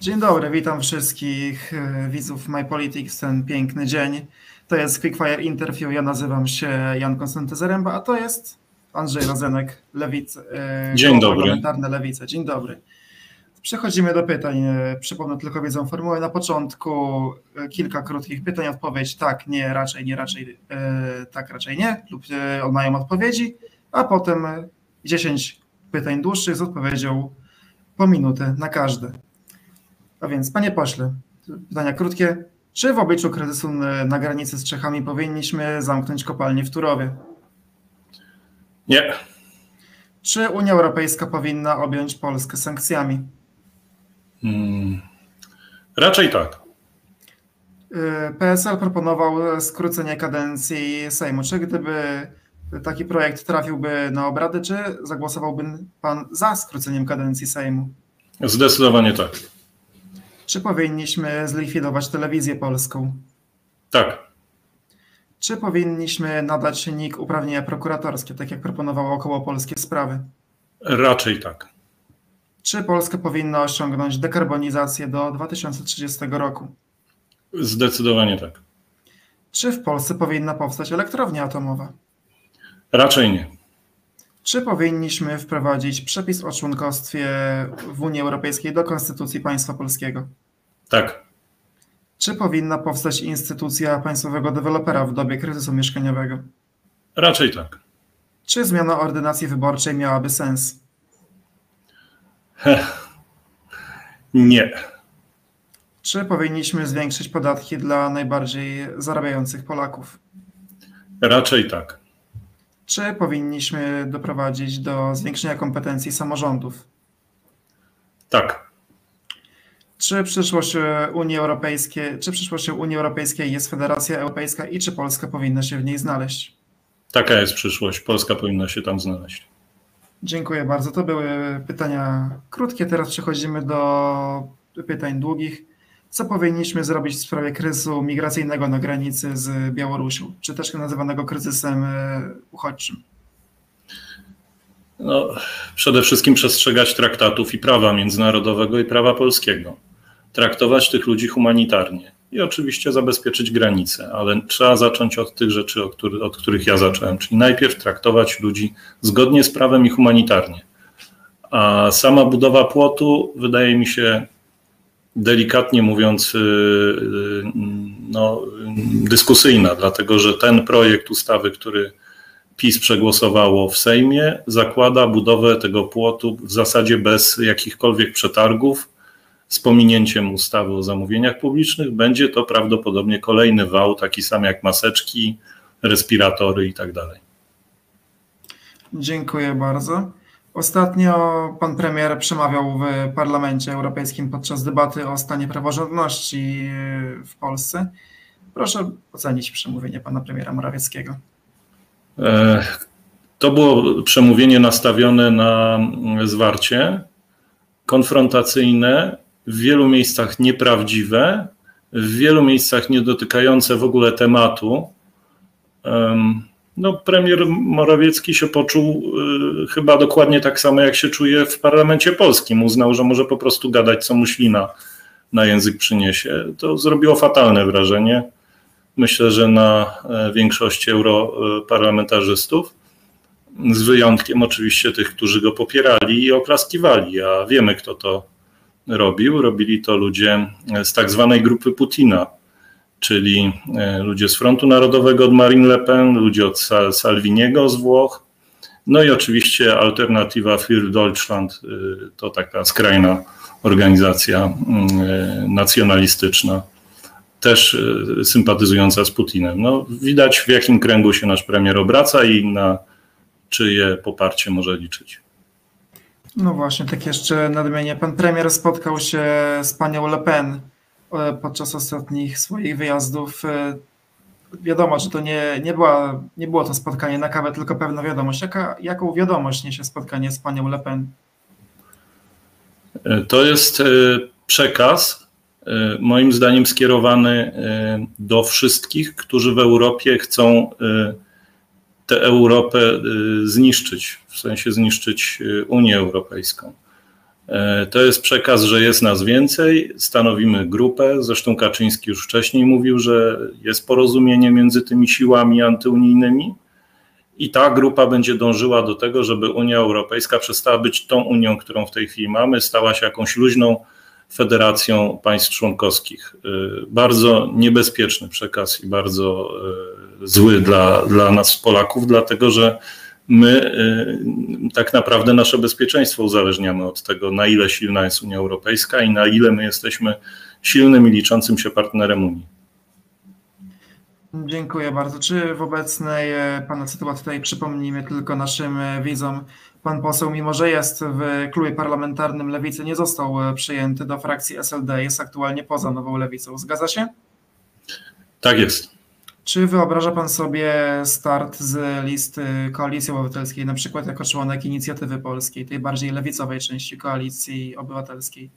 Dzień dobry, witam wszystkich e, widzów My Politics ten piękny dzień. To jest Quickfire Interview, ja nazywam się Jan Konstanty Zaręba, a to jest Andrzej Rozenek, Lewica, e, Dzień dobry. Parlamentarne Lewice. Dzień dobry. Przechodzimy do pytań. E, przypomnę tylko wiedzą formułę. Na początku kilka krótkich pytań, odpowiedź tak, nie, raczej, nie, raczej, tak, raczej nie, lub mają odpowiedzi, a potem 10 pytań dłuższych z odpowiedzią po minutę na każde. A więc, panie pośle, pytania krótkie. Czy w obliczu kryzysu na granicy z Czechami powinniśmy zamknąć kopalnię w Turowie? Nie. Czy Unia Europejska powinna objąć Polskę sankcjami? Hmm. Raczej tak. Y, PSL proponował skrócenie kadencji Sejmu. Czy gdyby taki projekt trafiłby na obrady, czy zagłosowałby pan za skróceniem kadencji Sejmu? Zdecydowanie tak. Czy powinniśmy zlikwidować telewizję polską? Tak. Czy powinniśmy nadać NIK uprawnienia prokuratorskie, tak jak proponowało około polskie sprawy? Raczej tak. Czy Polska powinna osiągnąć dekarbonizację do 2030 roku? Zdecydowanie tak. Czy w Polsce powinna powstać elektrownia atomowa? Raczej nie. Czy powinniśmy wprowadzić przepis o członkostwie w Unii Europejskiej do Konstytucji Państwa Polskiego? Tak. Czy powinna powstać instytucja państwowego dewelopera w dobie kryzysu mieszkaniowego? Raczej tak. Czy zmiana ordynacji wyborczej miałaby sens? Heh. Nie. Czy powinniśmy zwiększyć podatki dla najbardziej zarabiających Polaków? Raczej tak. Czy powinniśmy doprowadzić do zwiększenia kompetencji samorządów? Tak. Czy przyszłość Unii Europejskiej, czy przyszłością Unii Europejskiej jest Federacja Europejska i czy Polska powinna się w niej znaleźć? Taka jest przyszłość. Polska powinna się tam znaleźć. Dziękuję bardzo. To były pytania krótkie. Teraz przechodzimy do pytań długich. Co powinniśmy zrobić w sprawie kryzysu migracyjnego na granicy z Białorusią, czy też nazywanego kryzysem e, uchodźczym? No, przede wszystkim przestrzegać traktatów i prawa międzynarodowego i prawa polskiego. Traktować tych ludzi humanitarnie i oczywiście zabezpieczyć granice, ale trzeba zacząć od tych rzeczy, od, który, od których ja zacząłem, czyli najpierw traktować ludzi zgodnie z prawem i humanitarnie. A sama budowa płotu wydaje mi się delikatnie mówiąc, y, y, no, dyskusyjna, dlatego że ten projekt ustawy, który PiS przegłosowało w Sejmie, zakłada budowę tego płotu w zasadzie bez jakichkolwiek przetargów, z pominięciem ustawy o zamówieniach publicznych. Będzie to prawdopodobnie kolejny wał, taki sam jak maseczki, respiratory i tak dalej. Dziękuję bardzo. Ostatnio pan premier przemawiał w Parlamencie Europejskim podczas debaty o stanie praworządności w Polsce. Proszę ocenić przemówienie pana premiera Morawieckiego. E, to było przemówienie nastawione na zwarcie, konfrontacyjne, w wielu miejscach nieprawdziwe, w wielu miejscach nie dotykające w ogóle tematu no, premier Morawiecki się poczuł y, chyba dokładnie tak samo, jak się czuje w parlamencie polskim. Uznał, że może po prostu gadać, co mu ślina na język przyniesie. To zrobiło fatalne wrażenie. Myślę, że na e, większości europarlamentarzystów, z wyjątkiem oczywiście tych, którzy go popierali i oklaskiwali, a wiemy, kto to robił. Robili to ludzie z tak zwanej grupy Putina czyli e, ludzie z Frontu Narodowego od Marine Le Pen, ludzie od Salviniego z Włoch, no i oczywiście alternatywa für Deutschland e, to taka skrajna organizacja e, nacjonalistyczna, też sympatyzująca z Putinem. No, widać w jakim kręgu się nasz premier obraca i na czyje poparcie może liczyć. No właśnie, tak jeszcze nadmienię. Pan premier spotkał się z panią Le Pen podczas ostatnich swoich wyjazdów. E, wiadomo, że to nie, nie, była, nie było to spotkanie na kawę, tylko pewna wiadomość. Jaka, jaką wiadomość niesie spotkanie z panią Le Pen? E, to jest przekaz, moim zdaniem, skierowany do wszystkich, którzy w Europie chcą tę Europę zniszczyć, w sensie zniszczyć Unię Europejską. E, to jest przekaz, że jest nas więcej, stanowimy grupę. Zresztą Kaczyński już wcześniej mówił, że jest porozumienie między tymi siłami antyunijnymi i ta grupa będzie dążyła do tego, żeby Unia Europejska przestała być tą Unią, którą w tej chwili mamy, stała się jakąś luźną federacją państw członkowskich. E, bardzo niebezpieczny przekaz i bardzo e, zły dla, dla nas, Polaków, dlatego że my y, tak naprawdę nasze bezpieczeństwo uzależniamy od tego, na ile silna jest Unia Europejska i na ile my jesteśmy silnym i liczącym się partnerem Unii. Dziękuję bardzo. Czy w obecnej e, Pana sytuacji tutaj przypomnijmy tylko naszym e, widzom, Pan poseł, mimo że jest w klubie parlamentarnym Lewicy, nie został e, przyjęty do frakcji SLD, jest aktualnie poza Nową Lewicą. Zgadza się? Tak jest. Czy wyobraża Pan sobie start z listy Koalicji Obywatelskiej, na przykład jako członek Inicjatywy Polskiej, tej bardziej lewicowej części Koalicji Obywatelskiej?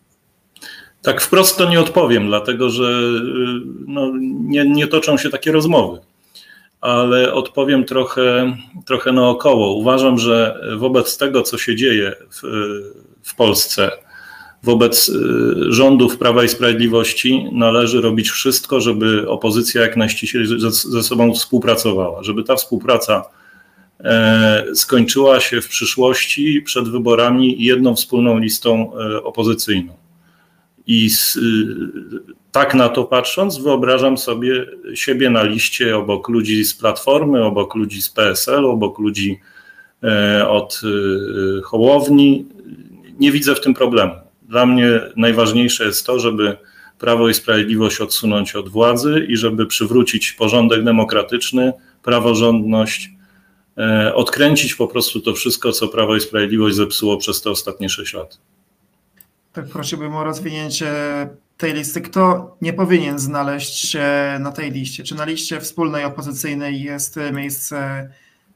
Tak wprost to nie odpowiem, dlatego że y, no, nie, nie toczą się takie rozmowy. Ale odpowiem trochę, trochę naokoło. Uważam, że wobec tego, co się dzieje w, w Polsce, wobec y, rządów Prawa i Sprawiedliwości należy robić wszystko, żeby opozycja jak najściślej ze sobą współpracowała, żeby ta współpraca e, skończyła się w przyszłości przed wyborami jedną wspólną listą e, opozycyjną. I z, y, tak na to patrząc, wyobrażam sobie siebie na liście obok ludzi z Platformy, obok ludzi z PSL, obok ludzi e, od y, Hołowni. Nie widzę w tym problemu. Dla mnie najważniejsze jest to, żeby Prawo i Sprawiedliwość odsunąć od władzy i żeby przywrócić porządek demokratyczny, praworządność, e, odkręcić po prostu to wszystko, co Prawo i Sprawiedliwość zepsuło przez te ostatnie 6 lat. Tak, prosiłbym o rozwinięcie tej listy. Kto nie powinien znaleźć się na tej liście? Czy na liście wspólnej opozycyjnej jest miejsce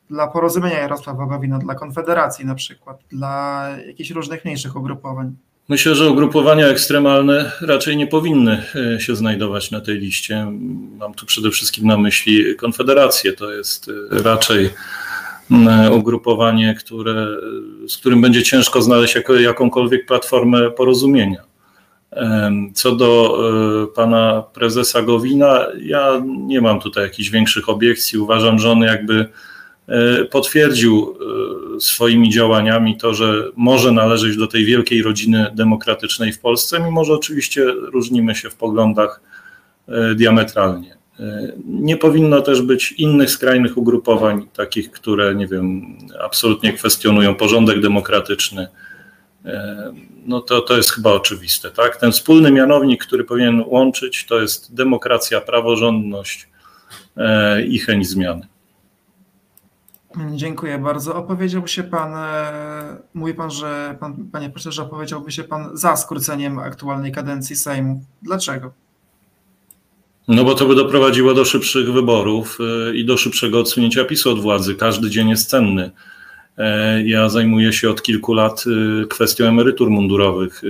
dla porozumienia Jarosława Gowina, dla Konfederacji na przykład, dla jakichś różnych mniejszych ugrupowań? Myślę, że ugrupowania ekstremalne raczej nie powinny e, się znajdować na tej liście. Mam tu przede wszystkim na myśli Konfederację. To jest e, raczej ugrupowanie, które, z którym będzie ciężko znaleźć jakąkolwiek platformę porozumienia. Co do e, pana prezesa Gowina, ja nie mam tutaj jakichś większych obiekcji. Uważam, że on jakby potwierdził swoimi działaniami to, że może należeć do tej wielkiej rodziny demokratycznej w Polsce, mimo że oczywiście różnimy się w poglądach e, diametralnie. E, nie powinno też być innych skrajnych ugrupowań, takich, które, nie wiem, absolutnie kwestionują porządek demokratyczny. E, no to, to jest chyba oczywiste, tak? Ten wspólny mianownik, który powinien łączyć, to jest demokracja, praworządność i chęć zmiany. Dziękuję bardzo. Opowiedziałby się Pan, e, mówi Pan, że pan, Panie Profesorze, opowiedziałby się Pan za skróceniem aktualnej kadencji Sejmu. Dlaczego? No bo to by doprowadziło do szybszych wyborów e, i do szybszego odsunięcia PiSu od władzy. Każdy dzień jest cenny. E, ja zajmuję się od kilku lat kwestią emerytur mundurowych.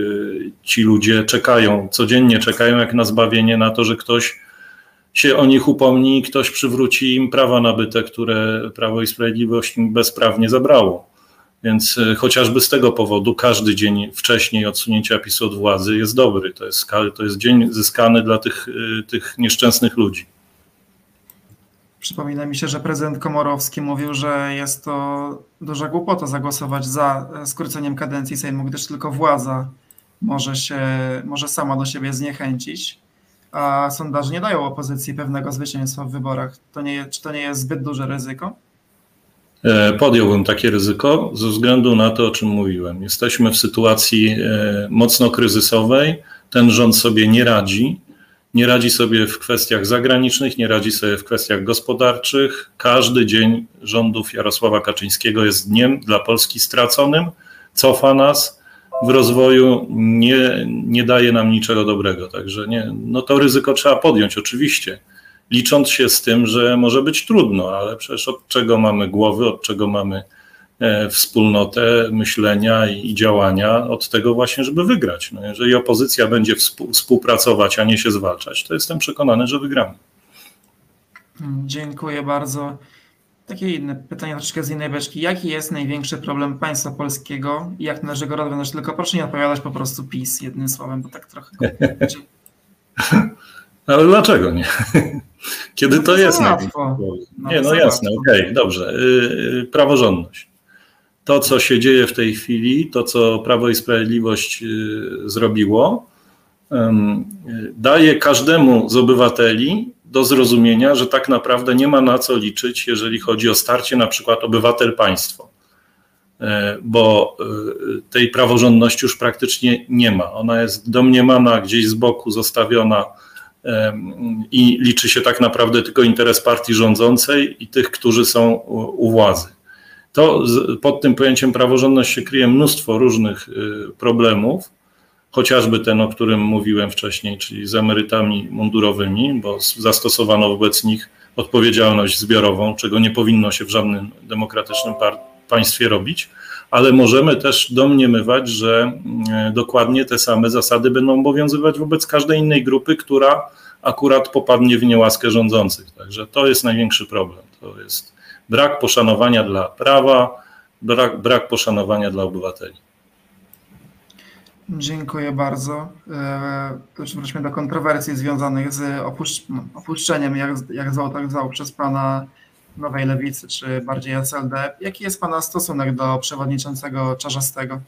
Ci ludzie czekają, codziennie czekają jak na zbawienie na to, że ktoś się o nich upomni i ktoś przywróci im prawa nabyte, które Prawo i Sprawiedliwość im bezprawnie zabrało. Więc e, chociażby z tego powodu każdy dzień wcześniej odsunięcia PiSu od władzy jest dobry. To jest, to jest dzień zyskany dla tych, e, tych nieszczęsnych ludzi. Przypomina mi się, że prezydent Komorowski mówił, że jest to duża głupota zagłosować za e, skróceniem kadencji Sejmu, gdyż tylko władza może się, może sama do siebie zniechęcić a sondaże nie dają opozycji pewnego zwycięstwa w wyborach. To nie, czy to nie jest zbyt duże ryzyko? E, podjąłbym takie ryzyko ze względu na to, o czym mówiłem. Jesteśmy w sytuacji e, mocno kryzysowej. Ten rząd sobie nie radzi. Nie radzi sobie w kwestiach zagranicznych, nie radzi sobie w kwestiach gospodarczych. Każdy dzień rządów Jarosława Kaczyńskiego jest dniem dla Polski straconym, cofa nas, w rozwoju nie, nie daje nam niczego dobrego. Także nie, no to ryzyko trzeba podjąć, oczywiście, licząc się z tym, że może być trudno, ale przecież od czego mamy głowy, od czego mamy e, wspólnotę myślenia i działania, od tego właśnie, żeby wygrać. No jeżeli opozycja będzie współpracować, a nie się zwalczać, to jestem przekonany, że wygramy. Dziękuję bardzo. Takie inne pytanie troszeczkę z innej beczki. Jaki jest największy problem państwa polskiego i jak należy go rozwiązać? Tylko proszę nie odpowiadać po prostu PiS jednym słowem, bo tak trochę... Ale dlaczego nie? Kiedy no to, to jest łatwo. No nie, no jasne, okej, okay, dobrze. Y, y, praworządność. To, co się dzieje w tej chwili, to, co Prawo i Sprawiedliwość y, zrobiło, daje każdemu z obywateli do zrozumienia, że tak naprawdę nie ma na co liczyć, jeżeli chodzi o starcie na przykład obywatel-państwo, e, bo e, tej praworządności już praktycznie nie ma. Ona jest domniemana, gdzieś z boku zostawiona i liczy się tak naprawdę tylko interes partii rządzącej i tych, którzy są u władzy. To pod tym pojęciem praworządność się kryje mnóstwo różnych problemów, chociażby ten, o którym mówiłem wcześniej, czyli z emerytami mundurowymi, bo zastosowano wobec nich odpowiedzialność zbiorową, czego nie powinno się w żadnym demokratycznym państwie robić, ale możemy też domniemywać, że mm, dokładnie te same zasady będą obowiązywać wobec każdej innej grupy, która akurat popadnie w niełaskę rządzących. Także to jest największy problem. To jest brak poszanowania dla prawa, brak, brak poszanowania dla obywateli. Dziękuję bardzo. Już e, wróćmy do kontrowersji związanych z opuszcz opuszczeniem, jak, jak zwał, tak zwał, przez pana Nowej Lewicy, czy bardziej SLD. Jaki jest pana stosunek do przewodniczącego Czarzastego?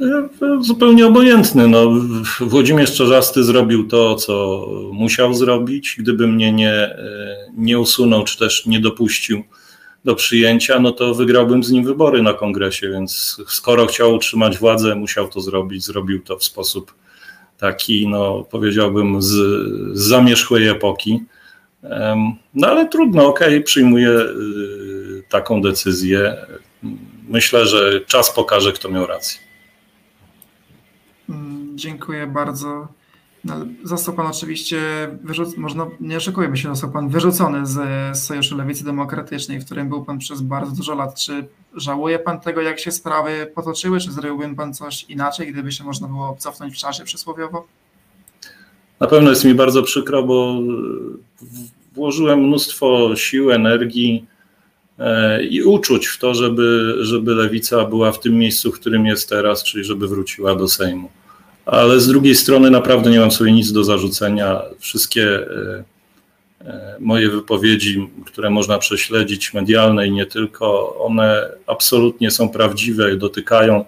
E, zupełnie obojętny. No, Włodzimierz Czarzasty zrobił to, co musiał zrobić. Gdyby mnie nie, e, nie usunął, czy też nie dopuścił do przyjęcia, no to wygrałbym z nim wybory na kongresie, więc skoro chciał utrzymać władzę, musiał to zrobić. Zrobił to w sposób taki, no powiedziałbym, z, z zamierzchłej epoki. No ale trudno, okej, okay, przyjmuję y, taką decyzję. Myślę, że czas pokaże, kto miał rację. Mm, dziękuję bardzo. No, został pan oczywiście wyrzucony, można, nie oszukujmy się, został pan wyrzucony z Sojuszu Lewicy Demokratycznej, w którym był pan przez bardzo dużo lat. Czy żałuje pan tego, jak się sprawy potoczyły, czy zrobiłby pan coś inaczej, gdyby się można było cofnąć w czasie przysłowiowo? Na pewno jest mi bardzo przykro, bo włożyłem mnóstwo sił, energii e, i uczuć w to, żeby, żeby lewica była w tym miejscu, w którym jest teraz, czyli żeby wróciła do Sejmu. Ale z drugiej strony naprawdę nie mam sobie nic do zarzucenia. Wszystkie e, e, moje wypowiedzi, które można prześledzić, medialne i nie tylko, one absolutnie są prawdziwe i dotykają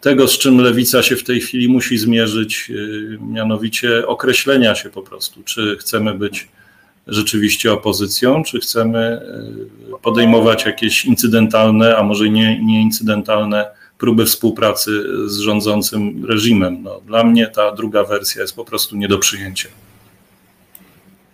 tego, z czym lewica się w tej chwili musi zmierzyć, mianowicie określenia się po prostu, czy chcemy być rzeczywiście opozycją, czy chcemy e, podejmować jakieś incydentalne, a może nie, nie incydentalne próby współpracy z rządzącym reżimem. No, dla mnie ta druga wersja jest po prostu nie do przyjęcia.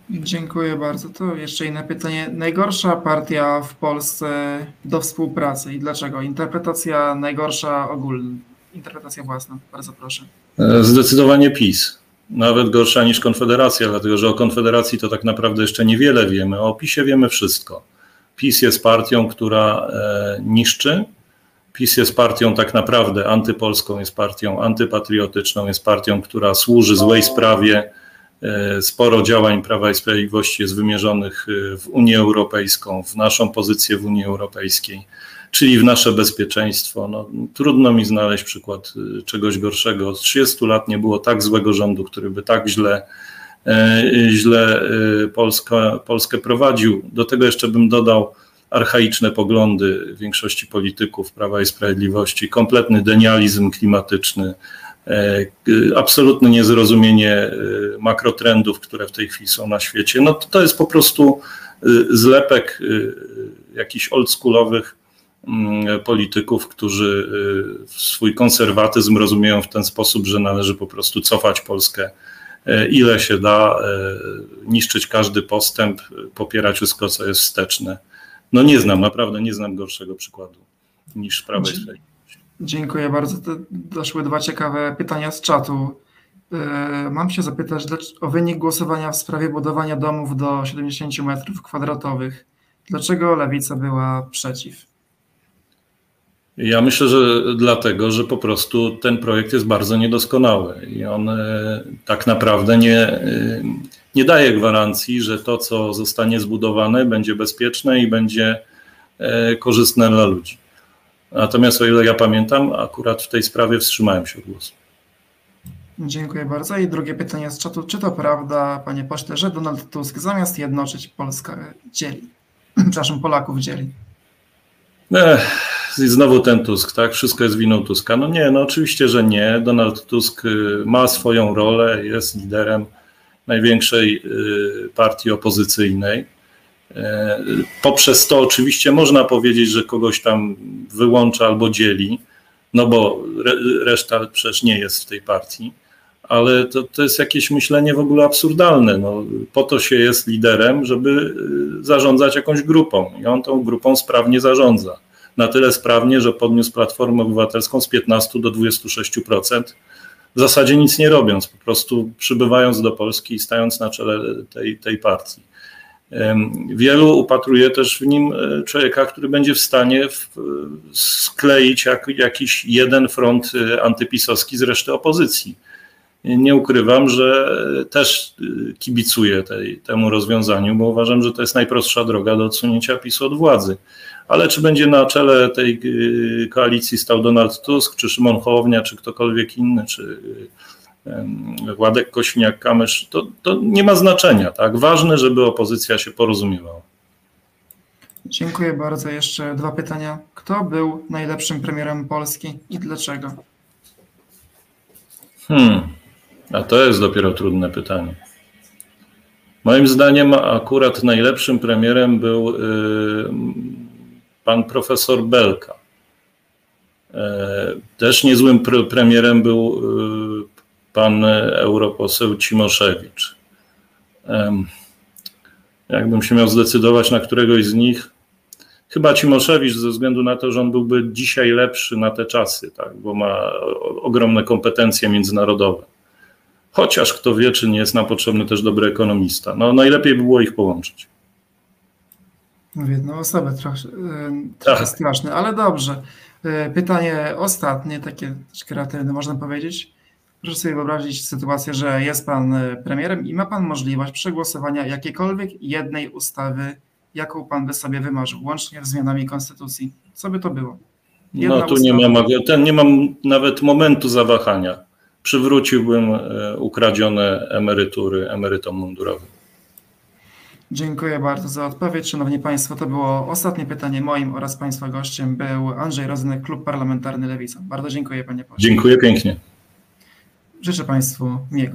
Dziękuję bardzo. To jeszcze inne pytanie. Najgorsza partia w Polsce do współpracy i dlaczego? Interpretacja najgorsza ogólna, interpretacja własna. Bardzo proszę. E, zdecydowanie PiS nawet gorsza niż Konfederacja, dlatego że o Konfederacji to tak naprawdę jeszcze niewiele wiemy. O PiSie wiemy wszystko. PiS jest partią, która e, niszczy. PiS jest partią tak naprawdę antypolską, jest partią antypatriotyczną, jest partią, która służy złej sprawie. E, sporo działań Prawa i Sprawiedliwości jest wymierzonych e, w Unię Europejską, w naszą pozycję w Unii Europejskiej czyli w nasze bezpieczeństwo. No, trudno mi znaleźć przykład y, czegoś gorszego. Od 30 lat nie było tak złego rządu, który by tak źle, e, źle Polska, Polskę prowadził. Do tego jeszcze bym dodał archaiczne poglądy większości polityków Prawa i Sprawiedliwości, kompletny denializm klimatyczny, e, absolutne niezrozumienie y, makrotrendów, które w tej chwili są na świecie. No to, to jest po prostu zlepek jakichś oldschoolowych Mm, polityków, którzy swój konserwatyzm rozumieją w ten sposób, że należy po prostu cofać Polskę ile się da, niszczyć każdy postęp, popierać wszystko, co jest wsteczne. No nie znam, naprawdę nie znam gorszego przykładu niż Prawo i Sprawiedliwość. Dziękuję bardzo. Doszły dwa ciekawe pytania z czatu. Mam się zapytać o wynik głosowania w sprawie budowania domów do 70 metrów kwadratowych. Dlaczego lewica była przeciw? Ja myślę, że dlatego, że po prostu ten projekt jest bardzo niedoskonały i on e, tak naprawdę nie, e, nie daje gwarancji, że to, co zostanie zbudowane, będzie bezpieczne i będzie e, korzystne dla ludzi. Natomiast o ile ja pamiętam, akurat w tej sprawie wstrzymałem się od głosu. Dziękuję bardzo. I drugie pytanie z czatu. Czy to prawda, panie pośle, że Donald Tusk zamiast jednoczyć Polskę dzieli? Przepraszam, Polaków dzieli. Ech, i znowu ten Tusk, tak? Wszystko jest winą Tuska. No nie, no oczywiście, że nie. Donald Tusk y, ma swoją rolę, jest liderem największej y, partii opozycyjnej. E, poprzez to oczywiście można powiedzieć, że kogoś tam wyłącza albo dzieli, no bo reszta przecież nie jest w tej partii, ale to, to jest jakieś myślenie w ogóle absurdalne. No, po to się jest liderem, żeby y, zarządzać jakąś grupą i on tą grupą sprawnie zarządza. Na tyle sprawnie, że podniósł Platformę Obywatelską z 15 do 26%, w zasadzie nic nie robiąc, po prostu przybywając do Polski i stając na czele tej, tej partii. Wielu upatruje też w nim e, człowieka, który będzie w stanie w, skleić jak, jakiś jeden front e, antypisowski z reszty opozycji. Nie ukrywam, że też e, kibicuję tej, temu rozwiązaniu, bo uważam, że to jest najprostsza droga do odsunięcia PiSu od władzy. Ale czy będzie na czele tej koalicji stał Donald Tusk, czy Szymon Hołownia, czy ktokolwiek inny, czy Władek Kośniak-Kamysz, to, to nie ma znaczenia. Tak? Ważne, żeby opozycja się porozumiewała. Dziękuję bardzo. Jeszcze dwa pytania. Kto był najlepszym premierem Polski i dlaczego? Hmm, a to jest dopiero trudne pytanie. Moim zdaniem akurat najlepszym premierem był y, pan profesor Belka. E, też niezłym premierem był y, pan europoseł Cimoszewicz. Jakbym się miał zdecydować na któregoś z nich, chyba Cimoszewicz ze względu na to, że on byłby dzisiaj lepszy na te czasy, tak, bo ma ogromne kompetencje międzynarodowe. Chociaż kto wie, czy nie jest nam potrzebny też dobry ekonomista. No, najlepiej by było ich połączyć. W jedną osobę trochę, trochę tak. straszne, ale dobrze. E, pytanie ostatnie, takie kreatywne można powiedzieć. Proszę sobie wyobrazić sytuację, że jest pan e, premierem i ma pan możliwość przegłosowania jakiejkolwiek jednej ustawy, jaką pan by sobie wymarzył, łącznie z zmianami konstytucji. Co by to było? Jedna no tu ustawa. nie mam, ten, nie mam nawet momentu zawahania. Przywróciłbym e, ukradzione emerytury emerytom mundurowym. Dziękuję bardzo za odpowiedź. Szanowni Państwo, to było ostatnie pytanie moim oraz Państwa gościem był Andrzej Rozynek, Klub Parlamentarny Lewica. Bardzo dziękuję Panie Pośle. Dziękuję pięknie. Życzę Państwu miłego